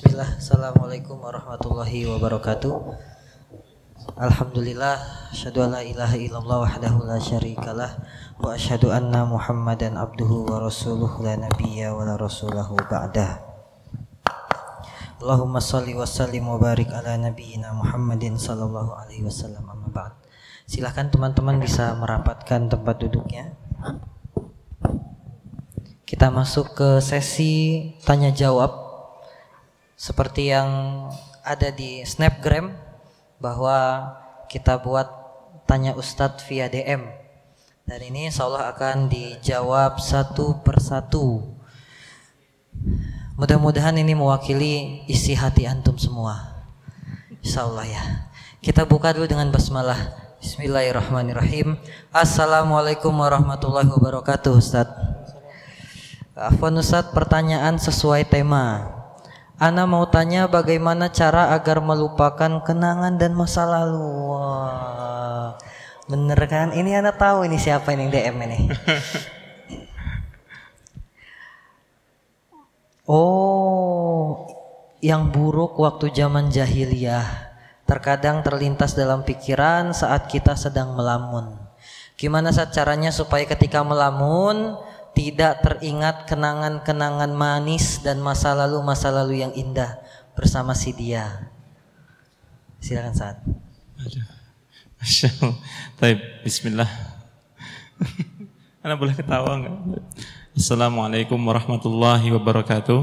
Bismillah, Assalamualaikum warahmatullahi wabarakatuh Alhamdulillah, asyhadu an la ilaha illallah wahdahu la syarikalah wa asyhadu anna Muhammadan abduhu wa rasuluh la nabiyya wa la rasulahu ba'dah. Allahumma salli wa sallim wa barik ala nabiyyina Muhammadin sallallahu alaihi wasallam amma ba'd. Silahkan teman-teman bisa merapatkan tempat duduknya. Kita masuk ke sesi tanya jawab seperti yang ada di Snapgram bahwa kita buat tanya Ustadz via DM dan ini insya Allah akan dijawab satu persatu. Mudah-mudahan ini mewakili isi hati antum semua. Insya Allah ya. Kita buka dulu dengan basmalah. Bismillahirrahmanirrahim. Assalamualaikum warahmatullahi wabarakatuh Ustadz. Afwan Ustadz pertanyaan sesuai tema Ana mau tanya bagaimana cara agar melupakan kenangan dan masa lalu. Wah, bener kan? Ini Ana tahu ini siapa ini DM ini. oh, yang buruk waktu zaman jahiliyah. Terkadang terlintas dalam pikiran saat kita sedang melamun. Gimana saat caranya supaya ketika melamun tidak teringat kenangan-kenangan manis dan masa lalu-masa lalu yang indah bersama si dia. Silakan saat. Masya Bismillah. Anda boleh ketawa enggak? Assalamualaikum warahmatullahi wabarakatuh.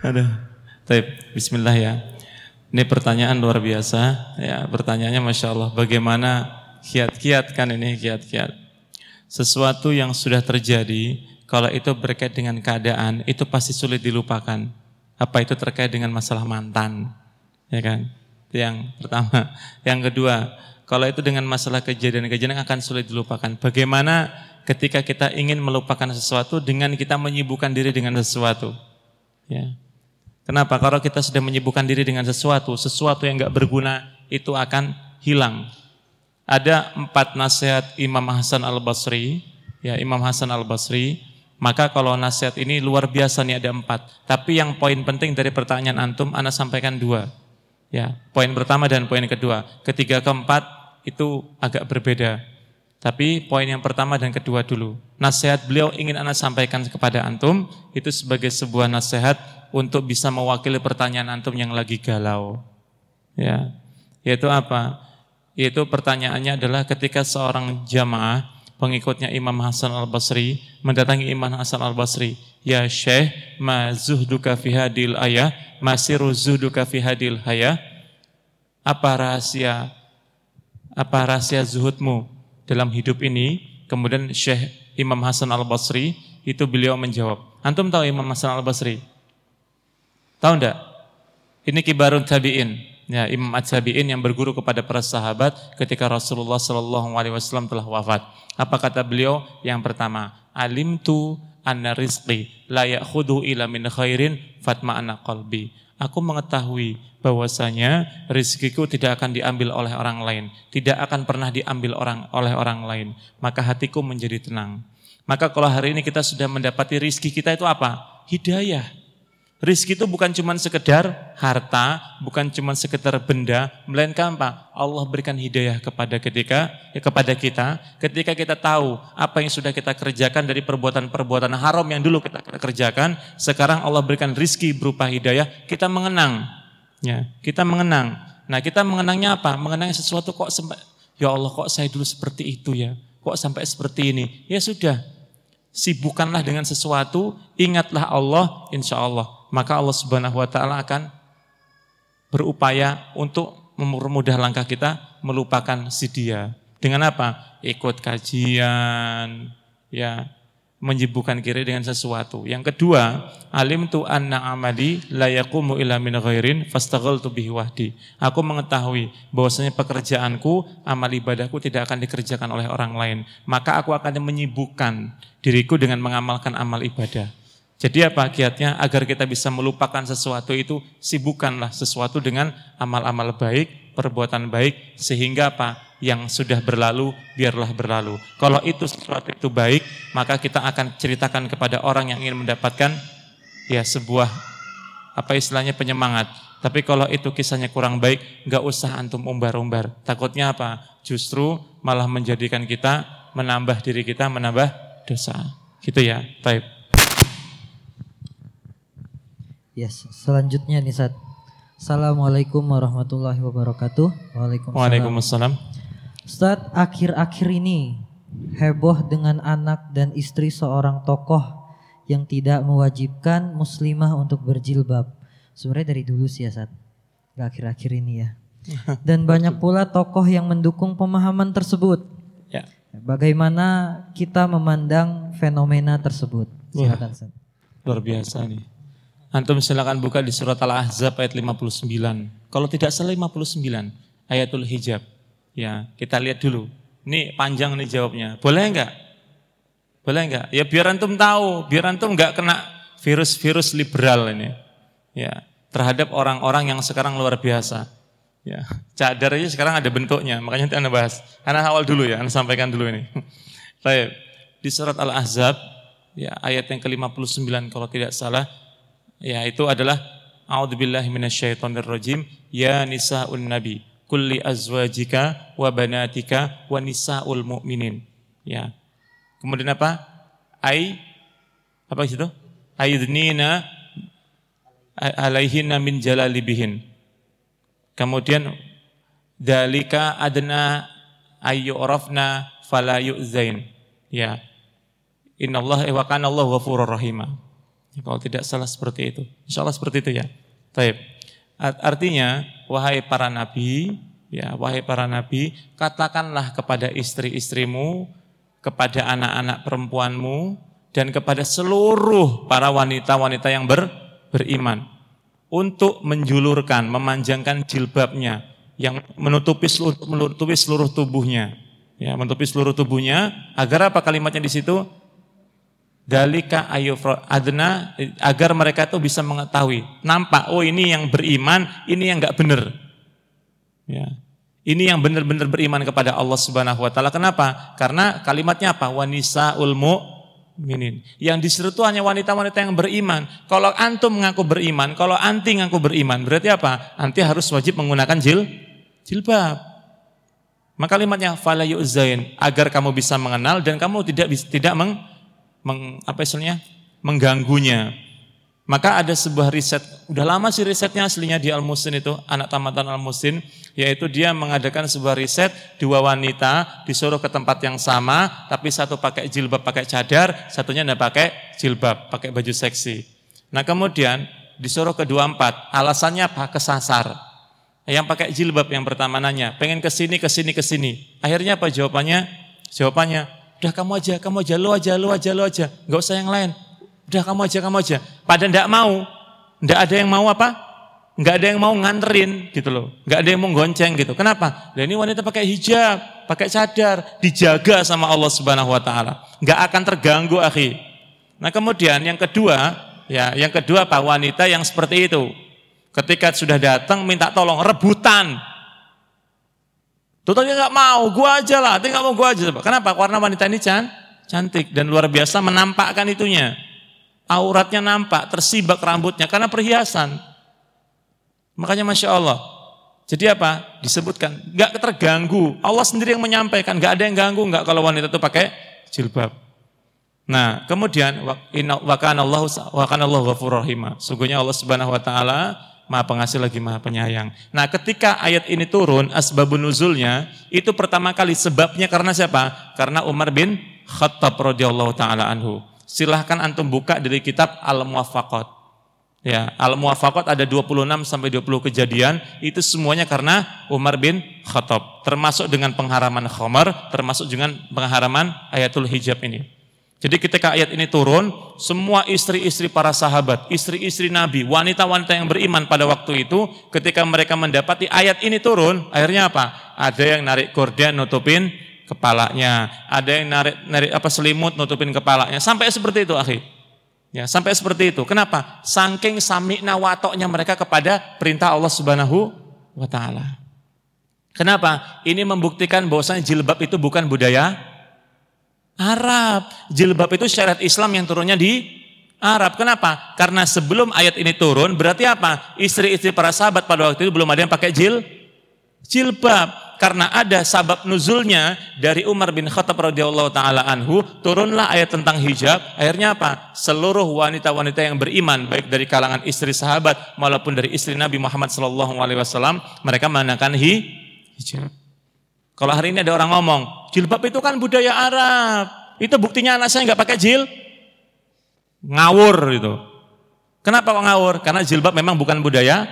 Aduh. Taib, Bismillah ya. Ini pertanyaan luar biasa. Ya, pertanyaannya Masya Allah. Bagaimana kiat-kiat kan ini kiat-kiat sesuatu yang sudah terjadi, kalau itu berkait dengan keadaan, itu pasti sulit dilupakan. Apa itu terkait dengan masalah mantan, ya kan? Itu yang pertama. Yang kedua, kalau itu dengan masalah kejadian-kejadian akan sulit dilupakan. Bagaimana ketika kita ingin melupakan sesuatu dengan kita menyibukkan diri dengan sesuatu? Ya. Kenapa? Kalau kita sudah menyibukkan diri dengan sesuatu, sesuatu yang nggak berguna itu akan hilang ada empat nasihat Imam Hasan Al Basri, ya Imam Hasan Al Basri. Maka kalau nasihat ini luar biasa nih ada empat. Tapi yang poin penting dari pertanyaan antum, anda sampaikan dua. Ya, poin pertama dan poin kedua. Ketiga keempat itu agak berbeda. Tapi poin yang pertama dan kedua dulu. Nasihat beliau ingin anda sampaikan kepada antum itu sebagai sebuah nasihat untuk bisa mewakili pertanyaan antum yang lagi galau. Ya, yaitu apa? Yaitu pertanyaannya adalah ketika seorang jamaah pengikutnya Imam Hasan Al-Basri mendatangi Imam Hasan Al-Basri, "Ya Syekh, ma zuhduka fi hadil ayah, masiru zuhduka fi hadil hayah?" Apa rahasia apa rahasia zuhudmu dalam hidup ini? Kemudian Syekh Imam Hasan Al-Basri itu beliau menjawab. Antum tahu Imam Hasan Al-Basri? Tahu enggak? Ini kibarun tabi'in ya, Imam At-Tabi'in yang berguru kepada para sahabat ketika Rasulullah Shallallahu alaihi wasallam telah wafat. Apa kata beliau? Yang pertama, alimtu anna rizqi la ya'khudhu ila min khairin fatma'ana qalbi. Aku mengetahui bahwasanya rizkiku tidak akan diambil oleh orang lain, tidak akan pernah diambil orang oleh orang lain, maka hatiku menjadi tenang. Maka kalau hari ini kita sudah mendapati rizki kita itu apa? Hidayah. Rizki itu bukan cuma sekedar harta, bukan cuma sekedar benda, melainkan apa? Allah berikan hidayah kepada ketika ya kepada kita, ketika kita tahu apa yang sudah kita kerjakan dari perbuatan-perbuatan haram yang dulu kita kerjakan, sekarang Allah berikan rizki berupa hidayah, kita mengenang, ya, kita mengenang. Nah, kita mengenangnya apa? Mengenang sesuatu kok sempat, ya Allah kok saya dulu seperti itu ya, kok sampai seperti ini? Ya sudah, sibukkanlah dengan sesuatu, ingatlah Allah, insya Allah maka Allah Subhanahu wa taala akan berupaya untuk mempermudah langkah kita melupakan si dia. Dengan apa? Ikut kajian, ya, menyibukkan kiri dengan sesuatu. Yang kedua, alim tu anna amali la yaqumu illa min ghairin fastaghaltu bihi wahdi. Aku mengetahui bahwasanya pekerjaanku, amal ibadahku tidak akan dikerjakan oleh orang lain. Maka aku akan menyibukkan diriku dengan mengamalkan amal ibadah. Jadi apa kiatnya? Agar kita bisa melupakan sesuatu itu, sibukkanlah sesuatu dengan amal-amal baik, perbuatan baik, sehingga apa? Yang sudah berlalu, biarlah berlalu. Kalau itu sesuatu itu baik, maka kita akan ceritakan kepada orang yang ingin mendapatkan ya sebuah apa istilahnya penyemangat. Tapi kalau itu kisahnya kurang baik, nggak usah antum umbar-umbar. Takutnya apa? Justru malah menjadikan kita menambah diri kita menambah dosa. Gitu ya. Baik. Yes, selanjutnya nih Sat. Assalamualaikum warahmatullahi wabarakatuh. Waalaikumsalam. Waalaikumsalam. Ustaz, akhir-akhir ini heboh dengan anak dan istri seorang tokoh yang tidak mewajibkan muslimah untuk berjilbab. Sebenarnya dari dulu sih ya Sat. Gak akhir-akhir ini ya. Dan banyak pula tokoh yang mendukung pemahaman tersebut. Ya. Bagaimana kita memandang fenomena tersebut? Silakan Sat. Luar biasa nih. Antum silakan buka di surat Al-Ahzab ayat 59. Kalau tidak salah 59, ayatul hijab. Ya, kita lihat dulu. Ini panjang nih jawabnya. Boleh enggak? Boleh enggak? Ya biar antum tahu, biar antum enggak kena virus-virus liberal ini. Ya, terhadap orang-orang yang sekarang luar biasa. Ya, cadar aja sekarang ada bentuknya, makanya nanti Anda bahas. Anda awal dulu ya, Anda sampaikan dulu ini. Baik. Di surat Al-Ahzab ya ayat yang ke-59 kalau tidak salah ya itu adalah a'udzubillahi minasyaitonirrajim. Ya nisaun nabi kulli azwajika wa banatika wa nisaul mu'minin. Ya. Kemudian apa? Ai apa itu aidnina alaihinna min jalalibihin. Kemudian dalika adna ayyurafna fala yu'zain. Ya. Innallaha wa kana Allah ghafurur rahimah kalau tidak salah seperti itu. Insya Allah seperti itu ya. Taib. Artinya, wahai para nabi, ya wahai para nabi, katakanlah kepada istri-istrimu, kepada anak-anak perempuanmu, dan kepada seluruh para wanita-wanita yang ber, beriman untuk menjulurkan, memanjangkan jilbabnya yang menutupi seluruh, menutupi seluruh tubuhnya, ya menutupi seluruh tubuhnya agar apa kalimatnya di situ dalika ayufro adna agar mereka tuh bisa mengetahui. Nampak oh ini yang beriman ini yang nggak benar ya. Ini yang benar-benar beriman kepada Allah Subhanahu wa taala. Kenapa? Karena kalimatnya apa? Wanisa ulmu minin yang disuruh itu hanya wanita-wanita yang beriman. Kalau antum mengaku beriman kalau anti mengaku beriman berarti apa? Anti harus wajib menggunakan jil jilbab. Maka kalimatnya fala yu'zain agar kamu bisa mengenal dan kamu tidak tidak meng, meng, apa istilahnya mengganggunya. Maka ada sebuah riset, udah lama sih risetnya aslinya di Al-Musin itu, anak tamatan Al-Musin, yaitu dia mengadakan sebuah riset, dua wanita disuruh ke tempat yang sama, tapi satu pakai jilbab, pakai cadar, satunya tidak pakai jilbab, pakai baju seksi. Nah kemudian disuruh kedua empat, alasannya apa? Kesasar. Yang pakai jilbab yang pertama nanya, pengen ke sini, ke sini, ke sini. Akhirnya apa jawabannya? Jawabannya, Udah kamu aja, kamu aja, lo aja, lo aja, lo aja. Gak usah yang lain. Udah kamu aja, kamu aja. Pada ndak mau, ndak ada yang mau apa? Nggak ada yang mau nganterin gitu loh. Nggak ada yang mau gonceng gitu. Kenapa? Dan ini wanita pakai hijab, pakai cadar, dijaga sama Allah Subhanahu wa taala. Nggak akan terganggu, akhi. Nah, kemudian yang kedua, ya, yang kedua apa? Wanita yang seperti itu. Ketika sudah datang minta tolong rebutan, Tutupnya nggak mau, gua aja lah, tapi nggak mau gua aja. Kenapa? Karena wanita ini can, cantik dan luar biasa menampakkan itunya. Auratnya nampak, tersibak rambutnya karena perhiasan. Makanya masya Allah. Jadi apa? Disebutkan nggak terganggu. Allah sendiri yang menyampaikan, nggak ada yang ganggu nggak kalau wanita itu pakai jilbab. Nah, kemudian wakan Allah wakan Allah ghafurur rahim. Sungguhnya Allah Subhanahu wa taala Maha pengasih lagi maha penyayang. Nah ketika ayat ini turun, asbabun nuzulnya, itu pertama kali sebabnya karena siapa? Karena Umar bin Khattab radhiyallahu taala anhu. Silahkan antum buka dari kitab Al-Muwafaqat. Ya, Al-Muwafaqat ada 26 sampai 20 kejadian, itu semuanya karena Umar bin Khattab. Termasuk dengan pengharaman khamar, termasuk dengan pengharaman ayatul hijab ini. Jadi ketika ayat ini turun, semua istri-istri para sahabat, istri-istri Nabi, wanita-wanita yang beriman pada waktu itu, ketika mereka mendapati ayat ini turun, akhirnya apa? Ada yang narik gorden nutupin kepalanya, ada yang narik narik apa selimut nutupin kepalanya, sampai seperti itu akhir. Ya, sampai seperti itu. Kenapa? Saking samikna watoknya mereka kepada perintah Allah Subhanahu wa taala. Kenapa? Ini membuktikan bahwasanya jilbab itu bukan budaya Arab. Jilbab itu syariat Islam yang turunnya di Arab. Kenapa? Karena sebelum ayat ini turun, berarti apa? Istri-istri para sahabat pada waktu itu belum ada yang pakai jil, jilbab. Karena ada sabab nuzulnya dari Umar bin Khattab radhiyallahu taala anhu, turunlah ayat tentang hijab. Akhirnya apa? Seluruh wanita-wanita yang beriman, baik dari kalangan istri sahabat maupun dari istri Nabi Muhammad sallallahu alaihi wasallam, mereka mengenakan hi, hijab. Kalau hari ini ada orang ngomong, jilbab itu kan budaya Arab. Itu buktinya anak saya nggak pakai jil, ngawur itu. Kenapa kok ngawur? Karena jilbab memang bukan budaya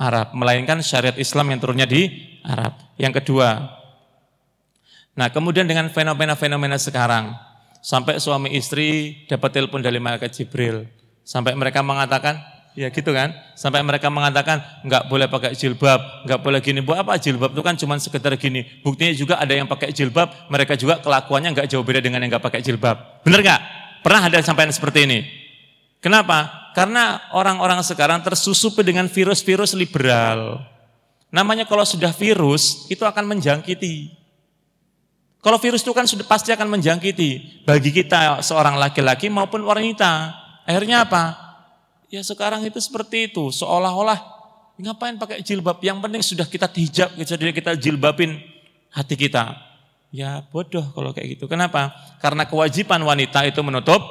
Arab, melainkan syariat Islam yang turunnya di Arab. Yang kedua, nah kemudian dengan fenomena-fenomena sekarang, sampai suami istri dapat telepon dari malaikat Jibril, sampai mereka mengatakan, ya gitu kan, sampai mereka mengatakan nggak boleh pakai jilbab, nggak boleh gini, buat apa jilbab itu kan cuma sekedar gini. Buktinya juga ada yang pakai jilbab, mereka juga kelakuannya nggak jauh beda dengan yang nggak pakai jilbab. Bener nggak? Pernah ada sampai seperti ini? Kenapa? Karena orang-orang sekarang tersusupi dengan virus-virus liberal. Namanya kalau sudah virus, itu akan menjangkiti. Kalau virus itu kan sudah pasti akan menjangkiti. Bagi kita seorang laki-laki maupun wanita. Akhirnya apa? Ya sekarang itu seperti itu. Seolah-olah ngapain pakai jilbab? Yang penting sudah kita hijab, jadi kita jilbabin hati kita. Ya bodoh kalau kayak gitu. Kenapa? Karena kewajiban wanita itu menutup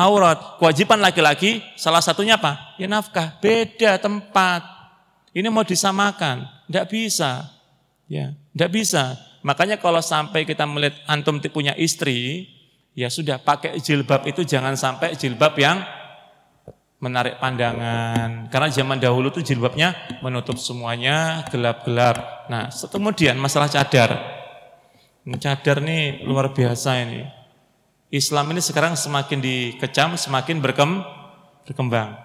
aurat. Kewajiban laki-laki salah satunya apa? Ya nafkah. Beda tempat. Ini mau disamakan, tidak bisa. Ya, tidak bisa. Makanya kalau sampai kita melihat antum punya istri, ya sudah pakai jilbab itu jangan sampai jilbab yang menarik pandangan. Karena zaman dahulu tuh jilbabnya menutup semuanya gelap-gelap. Nah, kemudian masalah cadar. Cadar nih luar biasa ini. Islam ini sekarang semakin dikecam, semakin berkem, berkembang.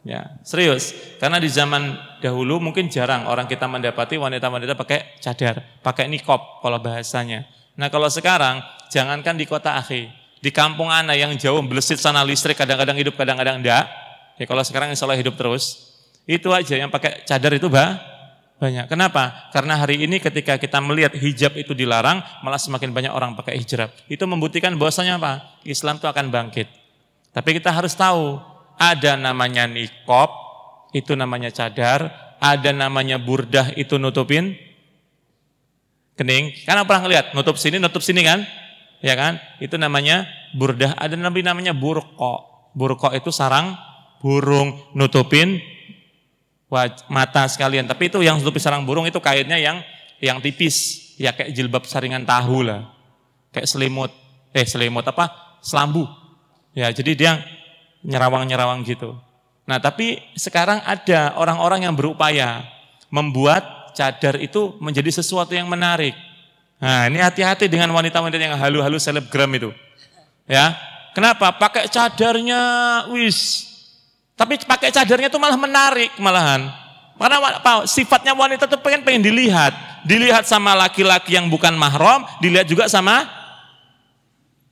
Ya, serius. Karena di zaman dahulu mungkin jarang orang kita mendapati wanita-wanita pakai cadar, pakai nikop kalau bahasanya. Nah kalau sekarang, jangankan di kota akhi, di kampung anak yang jauh belesit sana listrik kadang-kadang hidup, kadang-kadang enggak. Ya kalau sekarang insya Allah hidup terus, itu aja yang pakai cadar itu bah, banyak. Kenapa? Karena hari ini ketika kita melihat hijab itu dilarang, malah semakin banyak orang pakai hijab. Itu membuktikan bahwasanya apa? Islam itu akan bangkit. Tapi kita harus tahu, ada namanya nikop, itu namanya cadar, ada namanya burdah, itu nutupin kening. Karena pernah lihat, nutup sini, nutup sini kan? Ya kan? Itu namanya burdah. Ada nabi namanya burko. Burko itu sarang burung, nutupin mata sekalian. Tapi itu yang tutupi sarang burung itu kainnya yang yang tipis, ya kayak jilbab saringan tahu lah, kayak selimut, eh selimut apa? Selambu. Ya, jadi dia nyerawang-nyerawang gitu. Nah, tapi sekarang ada orang-orang yang berupaya membuat cadar itu menjadi sesuatu yang menarik. Nah, ini hati-hati dengan wanita-wanita yang halu-halu selebgram itu. Ya. Kenapa? Pakai cadarnya, wis, tapi pakai cadarnya itu malah menarik malahan. Karena apa? Sifatnya wanita itu pengen pengen dilihat, dilihat sama laki-laki yang bukan mahram, dilihat juga sama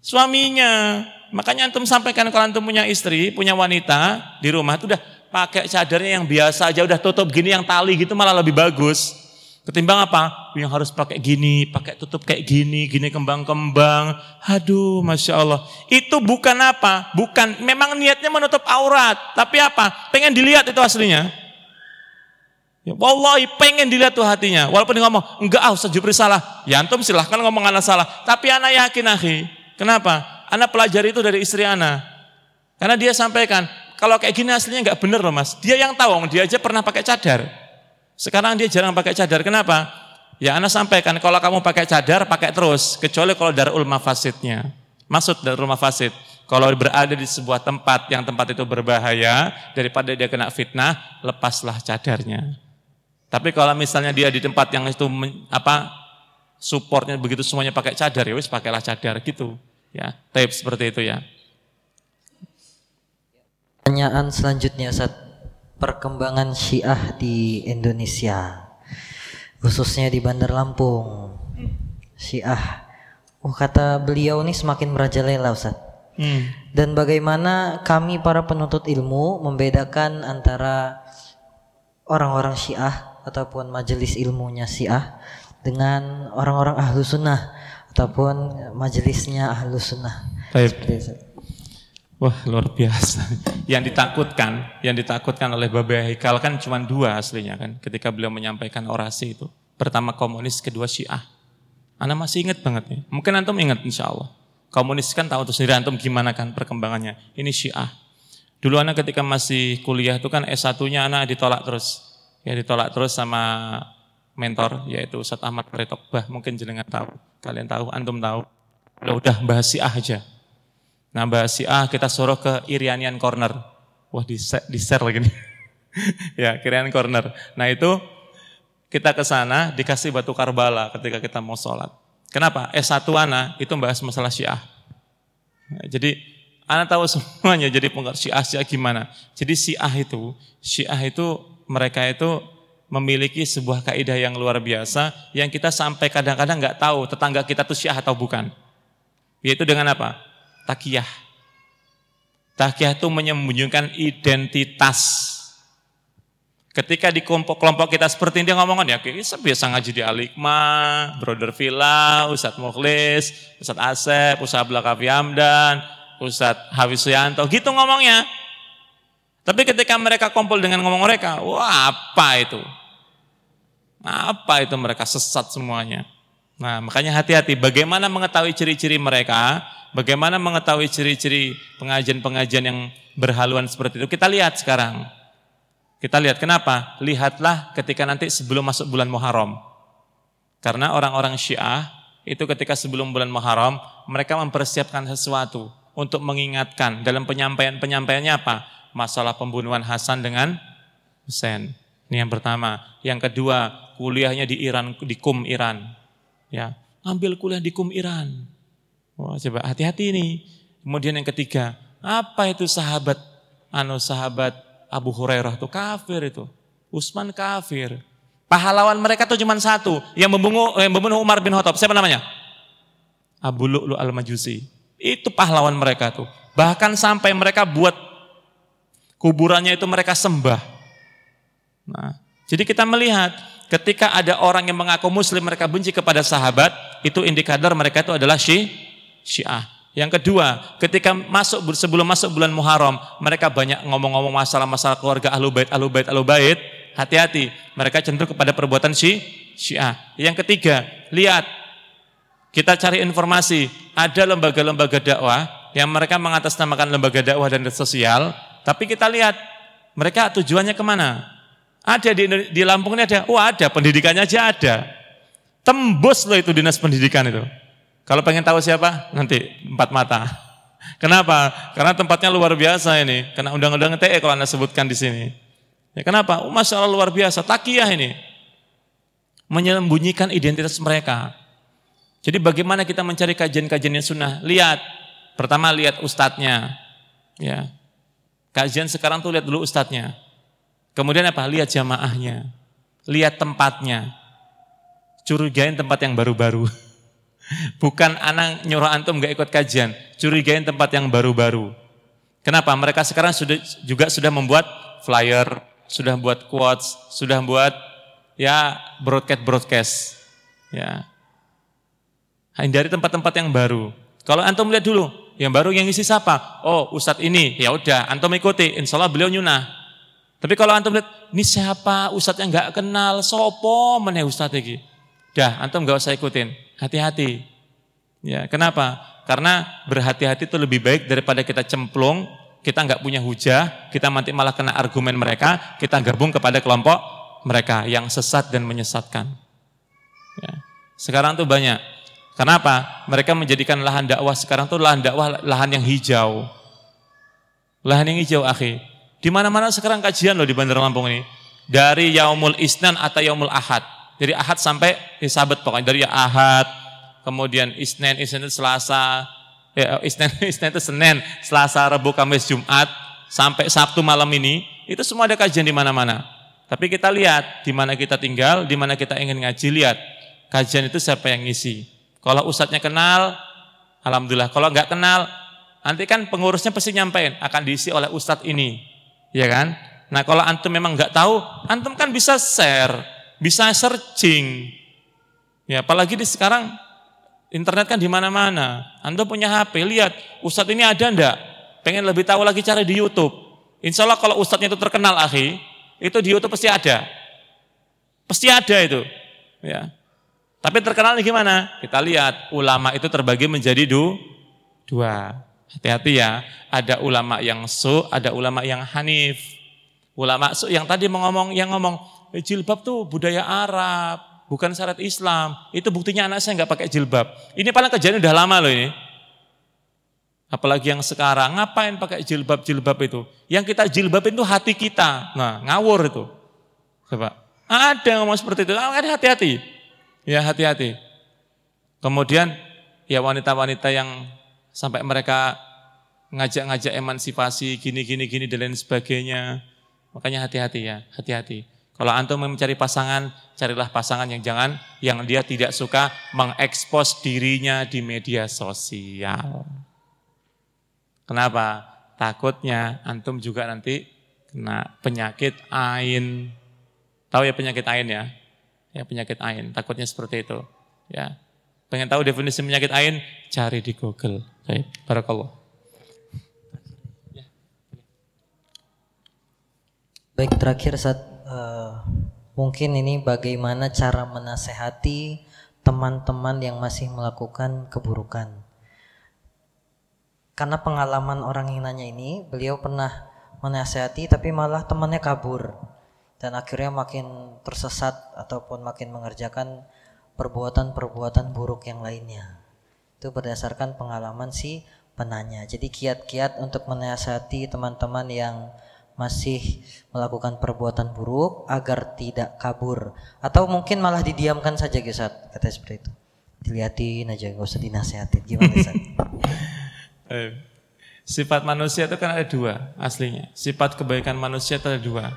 suaminya. Makanya antum sampaikan kalau antum punya istri, punya wanita di rumah itu udah pakai cadarnya yang biasa aja, udah tutup gini yang tali gitu malah lebih bagus. Ketimbang apa? Yang harus pakai gini, pakai tutup kayak gini, gini kembang-kembang. Aduh, Masya Allah. Itu bukan apa? Bukan, memang niatnya menutup aurat. Tapi apa? Pengen dilihat itu aslinya. Ya, wallahi pengen dilihat tuh hatinya. Walaupun dia ngomong, enggak ah Ustaz Jupri salah. Ya antum silahkan ngomong anak salah. Tapi anak yakin akhi. Kenapa? Anak pelajari itu dari istri anak. Karena dia sampaikan, kalau kayak gini aslinya enggak bener loh mas. Dia yang tahu, dia aja pernah pakai cadar. Sekarang dia jarang pakai cadar. Kenapa? Ya Anda sampaikan kalau kamu pakai cadar pakai terus kecuali kalau darul mafasidnya. Maksud darul mafasid kalau berada di sebuah tempat yang tempat itu berbahaya daripada dia kena fitnah, lepaslah cadarnya. Tapi kalau misalnya dia di tempat yang itu apa supportnya begitu semuanya pakai cadar ya wis pakailah cadar gitu ya. Tape seperti itu ya. Pertanyaan selanjutnya saat perkembangan Syiah di Indonesia, khususnya di Bandar Lampung. Syiah, oh kata beliau ini semakin merajalela Ustaz. Hmm. Dan bagaimana kami para penuntut ilmu membedakan antara orang-orang Syiah ataupun majelis ilmunya Syiah dengan orang-orang ahlu sunnah ataupun majelisnya ahlu sunnah. Baik. Wah luar biasa. Yang ditakutkan, yang ditakutkan oleh Babe Haikal kan cuma dua aslinya kan. Ketika beliau menyampaikan orasi itu. Pertama komunis, kedua syiah. Anda masih ingat banget nih. Mungkin antum ingat insya Allah. Komunis kan tahu tuh sendiri antum gimana kan perkembangannya. Ini syiah. Dulu anak ketika masih kuliah itu kan S1-nya anak ditolak terus. Ya ditolak terus sama mentor yaitu Ustaz Ahmad Bah mungkin jenengan tahu. Kalian tahu, antum tahu. Udah udah bahas Syiah aja. Nah bahas Syiah kita suruh ke Irianian Corner. Wah di, di share lagi nih. ya Irianian Corner. Nah itu kita ke sana dikasih batu Karbala ketika kita mau sholat. Kenapa? S1 Ana itu bahas masalah Syiah. Jadi Ana tahu semuanya jadi pengerti Syiah, Syiah gimana. Jadi Syiah itu, Syiah itu mereka itu memiliki sebuah kaidah yang luar biasa yang kita sampai kadang-kadang nggak tahu tetangga kita tuh syiah atau bukan. Yaitu dengan apa? Takiyah. Takiyah itu menyembunyikan identitas. Ketika di kelompok-kelompok kita seperti ini dia ngomongin ya, kita biasa ngaji di Alikma, Brother Villa, Ustadz Mukhlis, Ustadz Asep, Ustadz Abdullah Kafi Hamdan, Ustadz Hafiz Suyanto, gitu ngomongnya. Tapi ketika mereka kumpul dengan ngomong mereka, wah apa itu? Apa itu mereka sesat semuanya? Nah makanya hati-hati bagaimana mengetahui ciri-ciri mereka, bagaimana mengetahui ciri-ciri pengajian-pengajian yang berhaluan seperti itu. Kita lihat sekarang. Kita lihat kenapa? Lihatlah ketika nanti sebelum masuk bulan Muharram. Karena orang-orang Syiah itu ketika sebelum bulan Muharram mereka mempersiapkan sesuatu untuk mengingatkan dalam penyampaian-penyampaiannya apa? masalah pembunuhan Hasan dengan Hussein. Ini yang pertama. Yang kedua, kuliahnya di Iran, di KUM Iran. Ya, ambil kuliah di KUM Iran. Wah, coba hati-hati ini. Kemudian yang ketiga, apa itu sahabat anu sahabat Abu Hurairah itu kafir itu. Usman kafir. Pahlawan mereka tuh cuma satu, yang membunuh yang membunuh Umar bin Khattab. Siapa namanya? Abu Lu'lu al-Majusi. Itu pahlawan mereka tuh. Bahkan sampai mereka buat Kuburannya itu mereka sembah. Nah, jadi kita melihat ketika ada orang yang mengaku muslim mereka benci kepada sahabat, itu indikator mereka itu adalah syi, syiah. Yang kedua, ketika masuk sebelum masuk bulan Muharram, mereka banyak ngomong-ngomong masalah-masalah keluarga ahlu bait, ahlu bait, ahlu bait. Hati-hati, mereka cenderung kepada perbuatan syi, syiah. Yang ketiga, lihat kita cari informasi, ada lembaga-lembaga dakwah yang mereka mengatasnamakan lembaga dakwah dan sosial, tapi kita lihat mereka tujuannya ke mana? Ada di, di Lampung ini ada, wah ada pendidikannya aja ada. Tembus loh itu dinas pendidikan itu. Kalau pengen tahu siapa, nanti empat mata. Kenapa? Karena tempatnya luar biasa ini. Karena undang-undang TE kalau anda sebutkan di sini. Ya, kenapa? Oh, Masya luar biasa. Takiyah ini. Menyembunyikan identitas mereka. Jadi bagaimana kita mencari kajian-kajian yang sunnah? Lihat. Pertama lihat ustadznya. Ya, Kajian sekarang tuh lihat dulu ustadznya. Kemudian apa? Lihat jamaahnya. Lihat tempatnya. Curigain tempat yang baru-baru. Bukan anak nyuruh antum gak ikut kajian. Curigain tempat yang baru-baru. Kenapa? Mereka sekarang sudah juga sudah membuat flyer, sudah buat quotes, sudah buat ya broadcast-broadcast. Ya. Hindari tempat-tempat yang baru. Kalau antum lihat dulu, yang baru yang isi siapa? Oh, ustadz ini. Ya udah, antum ikuti. Insya Allah beliau nyunah. Tapi kalau antum lihat, ini siapa? Ustadz yang nggak kenal, sopo mana ustadz ini? Dah, antum nggak usah ikutin. Hati-hati. Ya, kenapa? Karena berhati-hati itu lebih baik daripada kita cemplung, kita nggak punya hujah, kita nanti malah kena argumen mereka, kita gabung kepada kelompok mereka yang sesat dan menyesatkan. Ya. Sekarang tuh banyak Kenapa? Mereka menjadikan lahan dakwah sekarang itu lahan dakwah lahan yang hijau. Lahan yang hijau, akhi. Di mana-mana sekarang kajian loh di Bandar Lampung ini. Dari Yaumul Isnan atau Yaumul Ahad. Dari Ahad sampai ya, sahabat pokoknya dari Ahad, kemudian Isnin, Isnin itu Selasa, ya, Isnin, Isnin itu Senin, Selasa, Rabu, Kamis, Jumat, sampai Sabtu malam ini, itu semua ada kajian di mana-mana. Tapi kita lihat di mana kita tinggal, di mana kita ingin ngaji, lihat kajian itu siapa yang ngisi. Kalau ustadznya kenal, alhamdulillah. Kalau nggak kenal, nanti kan pengurusnya pasti nyampein akan diisi oleh ustadz ini, ya kan? Nah kalau antum memang nggak tahu, antum kan bisa share, bisa searching. Ya, apalagi di sekarang internet kan di mana-mana. Antum punya HP, lihat ustadz ini ada ndak? pengen lebih tahu lagi cari di YouTube. Insya Allah kalau ustadznya itu terkenal akhi, itu di YouTube pasti ada. Pasti ada itu. Ya. Tapi terkenal gimana? Kita lihat ulama itu terbagi menjadi du, dua. Hati-hati ya, ada ulama yang su, ada ulama yang hanif. Ulama su yang tadi ngomong yang ngomong jilbab tuh budaya Arab, bukan syarat Islam. Itu buktinya anak saya nggak pakai jilbab. Ini paling kejadian udah lama loh ini. Apalagi yang sekarang, ngapain pakai jilbab-jilbab itu? Yang kita jilbab itu hati kita. Nah, ngawur itu. Coba. Ada yang ngomong seperti itu. Ada hati-hati. Ya, hati-hati. Kemudian, ya wanita-wanita yang sampai mereka ngajak-ngajak emansipasi, gini-gini, gini, dan lain sebagainya. Makanya hati-hati ya, hati-hati. Kalau antum mencari pasangan, carilah pasangan yang jangan, yang dia tidak suka mengekspos dirinya di media sosial. Kenapa? Takutnya antum juga nanti kena penyakit ain. Tahu ya penyakit ain ya? Ya penyakit ain, takutnya seperti itu. Ya. Pengen tahu definisi penyakit ain? Cari di Google. Baik, barakallah. Baik terakhir saat uh, mungkin ini bagaimana cara menasehati teman-teman yang masih melakukan keburukan karena pengalaman orang yang nanya ini, beliau pernah menasihati tapi malah temannya kabur dan akhirnya makin tersesat ataupun makin mengerjakan perbuatan-perbuatan buruk yang lainnya. Itu berdasarkan pengalaman si penanya. Jadi kiat-kiat untuk menasihati teman-teman yang masih melakukan perbuatan buruk agar tidak kabur atau mungkin malah didiamkan saja Gisat kata seperti itu dilihatin aja gak usah dinasehatin gimana Eh, sifat manusia itu kan ada dua aslinya. Sifat kebaikan manusia itu ada dua.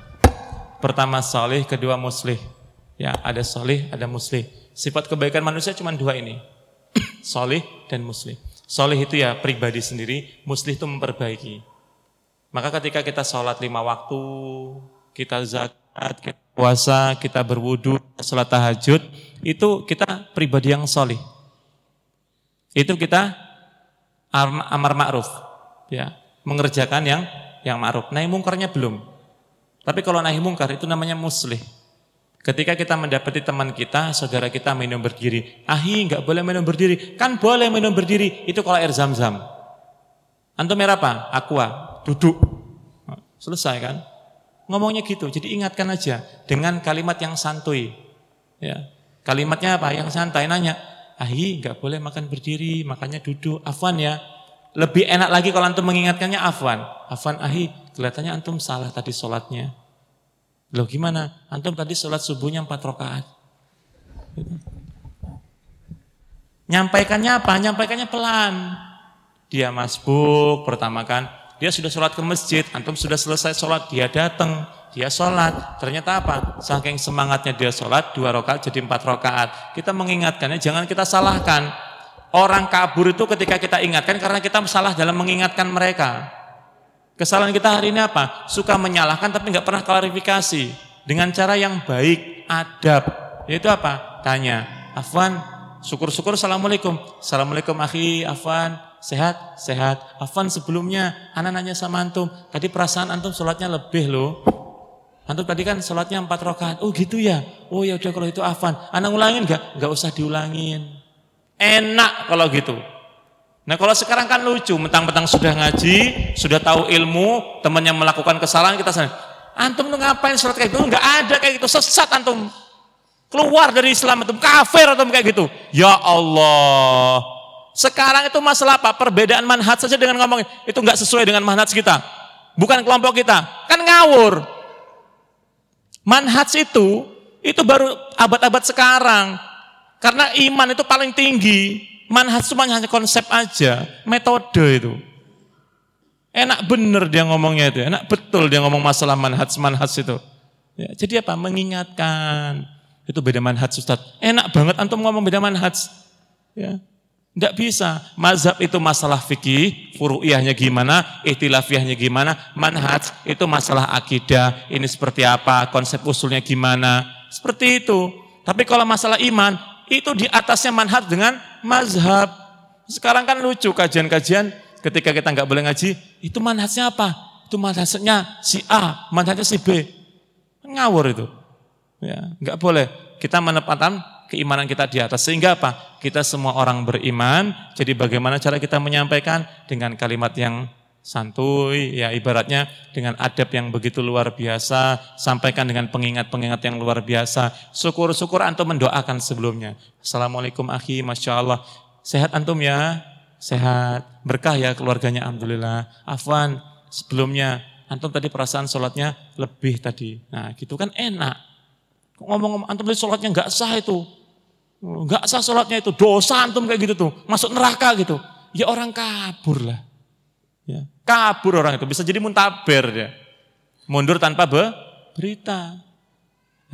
Pertama solih, kedua muslih. Ya, ada solih, ada muslih. Sifat kebaikan manusia cuma dua ini. solih dan muslih. Solih itu ya pribadi sendiri, muslih itu memperbaiki. Maka ketika kita sholat lima waktu, kita zakat, kita puasa, kita berwudu, sholat tahajud, itu kita pribadi yang solih. Itu kita amar ma'ruf ya. Mengerjakan yang yang ma'ruf. Nahi mungkarnya belum. Tapi kalau nahi mungkar itu namanya muslih. Ketika kita mendapati teman kita saudara kita minum berdiri. Ahi nggak boleh minum berdiri. Kan boleh minum berdiri. Itu kalau air zam-zam. Antum air apa? Aqua duduk selesai kan ngomongnya gitu jadi ingatkan aja dengan kalimat yang santuy ya kalimatnya apa yang santai nanya ahi nggak boleh makan berdiri, makanya duduk. Afwan ya. Lebih enak lagi kalau antum mengingatkannya afwan. Afwan ahi, kelihatannya antum salah tadi sholatnya. Loh gimana? Antum tadi sholat subuhnya empat rakaat. Nyampaikannya apa? Nyampaikannya pelan. Dia masbuk pertama kan. Dia sudah sholat ke masjid, antum sudah selesai sholat, dia datang dia sholat, ternyata apa? Saking semangatnya dia sholat, dua rakaat jadi empat rakaat. Kita mengingatkannya, jangan kita salahkan. Orang kabur itu ketika kita ingatkan karena kita salah dalam mengingatkan mereka. Kesalahan kita hari ini apa? Suka menyalahkan tapi nggak pernah klarifikasi dengan cara yang baik, adab. Yaitu apa? Tanya, Afwan, syukur-syukur assalamualaikum. Assalamualaikum akhi, Afwan, sehat, sehat. Afwan sebelumnya, anak nanya sama antum, tadi perasaan antum sholatnya lebih loh. Antum tadi kan sholatnya empat rakaat. Oh gitu ya. Oh ya udah kalau itu afan. Anak ulangin nggak? Nggak usah diulangin. Enak kalau gitu. Nah kalau sekarang kan lucu, mentang-mentang sudah ngaji, sudah tahu ilmu, teman yang melakukan kesalahan kita sana. Antum tuh ngapain sholat kayak gitu? Nggak ada kayak gitu, sesat antum. Keluar dari Islam antum, kafir antum kayak gitu. Ya Allah. Sekarang itu masalah apa? Perbedaan manhaj saja dengan ngomong itu nggak sesuai dengan manhaj kita. Bukan kelompok kita. Kan ngawur. Manhaj itu, itu baru abad-abad sekarang. Karena iman itu paling tinggi. Manhaj cuma hanya konsep aja, metode itu. Enak bener dia ngomongnya itu, enak betul dia ngomong masalah manhaj manhaj itu. Ya, jadi apa? Mengingatkan. Itu beda manhaj Ustaz. Enak banget antum ngomong beda manhaj. Ya. Tidak bisa. Mazhab itu masalah fikih, furu'iyahnya gimana, ihtilafiyahnya gimana, manhaj itu masalah akidah, ini seperti apa, konsep usulnya gimana, seperti itu. Tapi kalau masalah iman, itu di atasnya manhaj dengan mazhab. Sekarang kan lucu kajian-kajian Ketika kita nggak boleh ngaji, itu manhajnya apa? Itu manhajnya si A, manhajnya si B. Ngawur itu. Ya, nggak boleh. Kita menempatkan keimanan kita di atas. Sehingga apa? Kita semua orang beriman. Jadi bagaimana cara kita menyampaikan dengan kalimat yang santuy, ya ibaratnya dengan adab yang begitu luar biasa, sampaikan dengan pengingat-pengingat yang luar biasa. Syukur-syukur antum mendoakan sebelumnya. Assalamualaikum akhi, Masya Allah. Sehat antum ya? Sehat. Berkah ya keluarganya, Alhamdulillah. Afwan, sebelumnya antum tadi perasaan sholatnya lebih tadi. Nah gitu kan enak. Ngomong-ngomong antum tadi sholatnya nggak sah itu. Nggak sah sholatnya itu, dosa antum kayak gitu tuh. Masuk neraka gitu. Ya orang kabur lah. Ya. Kabur orang itu, bisa jadi muntaber dia. Mundur tanpa be, berita.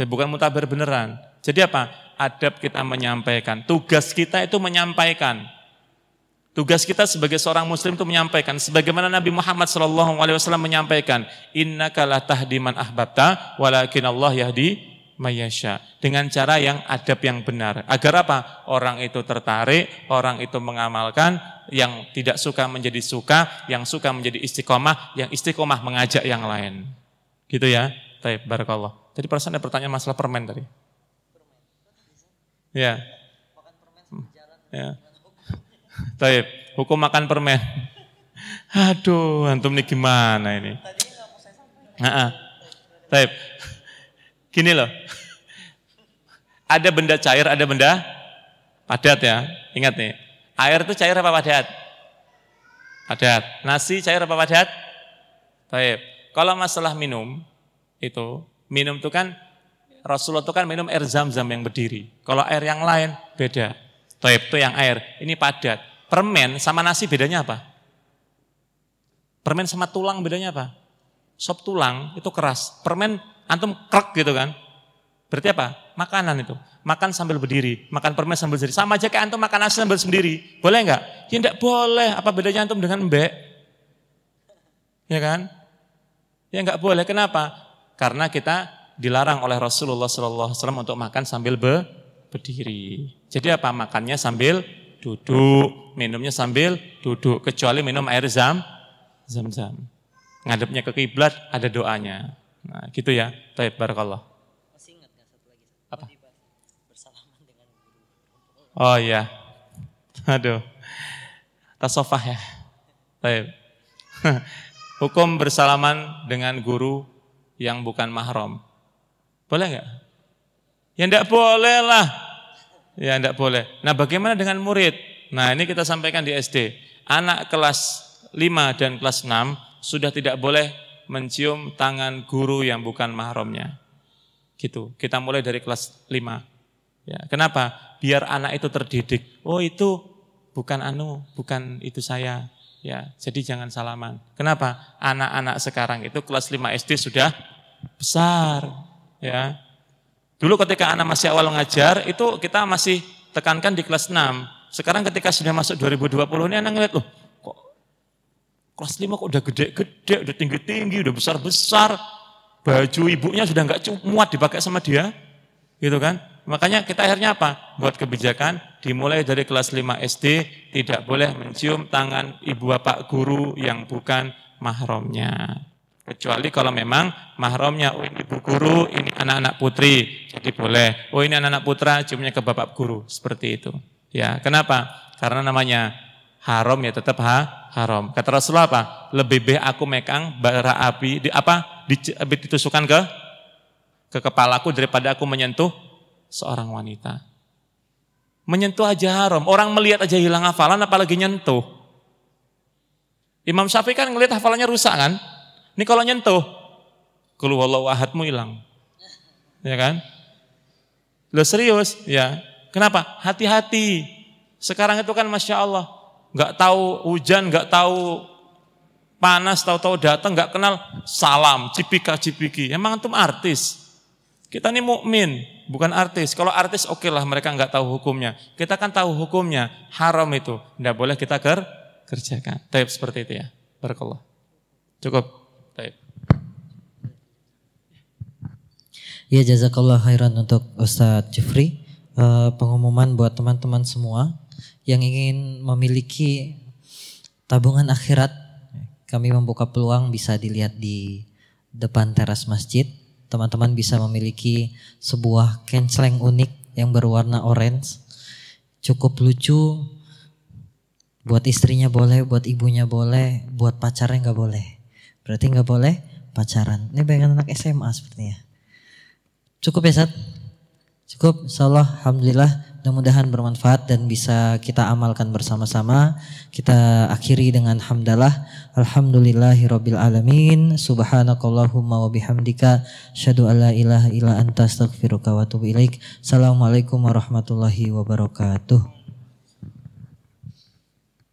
Ya, bukan muntaber beneran. Jadi apa? Adab kita menyampaikan. Tugas kita itu menyampaikan. Tugas kita sebagai seorang muslim itu menyampaikan. Sebagaimana Nabi Muhammad SAW menyampaikan. Inna la tahdi man ahbabta, walakin Allah yahdi mayasya. Dengan cara yang adab yang benar. Agar apa? Orang itu tertarik, orang itu mengamalkan, yang tidak suka menjadi suka, yang suka menjadi istiqomah, yang istiqomah mengajak yang lain. Gitu ya. Baik, barakallah. Tadi perasaan ada pertanyaan masalah permen tadi. Ya. Ya. Taib, hukum makan permen. Aduh, antum nih gimana ini? Nah, Taib. Gini loh. Ada benda cair, ada benda padat ya. Ingat nih, Air itu cair apa padat? Padat. Nasi cair apa padat? Baik. Kalau masalah minum, itu minum itu kan Rasulullah itu kan minum air zam-zam yang berdiri. Kalau air yang lain beda. Taib itu yang air, ini padat. Permen sama nasi bedanya apa? Permen sama tulang bedanya apa? Sop tulang itu keras. Permen antum krek gitu kan. Berarti apa? Makanan itu makan sambil berdiri, makan permen sambil berdiri. Sama aja kayak antum makan nasi sambil sendiri. Boleh enggak? Ya enggak boleh. Apa bedanya antum dengan mbek? Ya kan? Ya enggak boleh. Kenapa? Karena kita dilarang oleh Rasulullah SAW untuk makan sambil be berdiri. Jadi apa? Makannya sambil duduk, minumnya sambil duduk. Kecuali minum air zam, zam-zam. Ngadepnya ke kiblat ada doanya. Nah, gitu ya. Baik, barakallah. Oh iya. Aduh. Tasofah ya. Baik. Hukum bersalaman dengan guru yang bukan mahram. Boleh nggak? Ya enggak boleh lah. Ya enggak boleh. Nah bagaimana dengan murid? Nah ini kita sampaikan di SD. Anak kelas 5 dan kelas 6 sudah tidak boleh mencium tangan guru yang bukan mahramnya. Gitu. Kita mulai dari kelas 5. Ya, kenapa? biar anak itu terdidik. Oh itu bukan anu, bukan itu saya. Ya, jadi jangan salaman. Kenapa? Anak-anak sekarang itu kelas 5 SD sudah besar, ya. Dulu ketika anak masih awal ngajar, itu kita masih tekankan di kelas 6. Sekarang ketika sudah masuk 2020 ini anak ngeliat loh, kelas 5 kok udah gede-gede, udah tinggi-tinggi, udah besar-besar. Baju ibunya sudah nggak muat dipakai sama dia. Gitu kan? Makanya kita akhirnya apa? Buat kebijakan dimulai dari kelas 5 SD tidak boleh mencium tangan ibu bapak guru yang bukan mahramnya. Kecuali kalau memang mahramnya oh ini ibu guru, ini anak-anak putri, jadi boleh. Oh ini anak-anak putra, ciumnya ke bapak guru, seperti itu. Ya, kenapa? Karena namanya haram ya tetap ha, haram. Kata Rasulullah apa? Lebih baik aku mekang bara api di apa? ditusukkan ke ke kepalaku daripada aku menyentuh seorang wanita. Menyentuh aja haram. Orang melihat aja hilang hafalan apalagi nyentuh. Imam Syafi'i kan ngelihat hafalannya rusak kan? Ini kalau nyentuh, keluar ahadmu hilang. Ya kan? Lo serius? Ya. Kenapa? Hati-hati. Sekarang itu kan Masya Allah. Gak tahu hujan, gak tahu panas, tahu-tahu datang, gak kenal salam, cipika cipiki. Emang antum artis. Kita ini mukmin, bukan artis. Kalau artis oke okay lah mereka nggak tahu hukumnya. Kita kan tahu hukumnya, haram itu. Tidak boleh kita ker kerjakan. Taib seperti itu ya. Barakallah. Cukup. Taib. Ya jazakallah khairan untuk Ustadz Jeffrey. Uh, pengumuman buat teman-teman semua yang ingin memiliki tabungan akhirat kami membuka peluang bisa dilihat di depan teras masjid. Teman-teman bisa memiliki sebuah kenceleng unik yang berwarna orange. Cukup lucu. Buat istrinya boleh, buat ibunya boleh, buat pacarnya nggak boleh. Berarti nggak boleh pacaran. Ini bayangan anak SMA sepertinya. Cukup ya Sat? Cukup, insyaallah, alhamdulillah. Mudah-mudahan bermanfaat dan bisa kita amalkan bersama-sama. Kita akhiri dengan hamdalah. Alhamdulillahirabbil alamin. Subhanakallahumma wa bihamdika asyhadu an la ilaha illa anta astaghfiruka wa atubu ilaik. Assalamualaikum warahmatullahi wabarakatuh.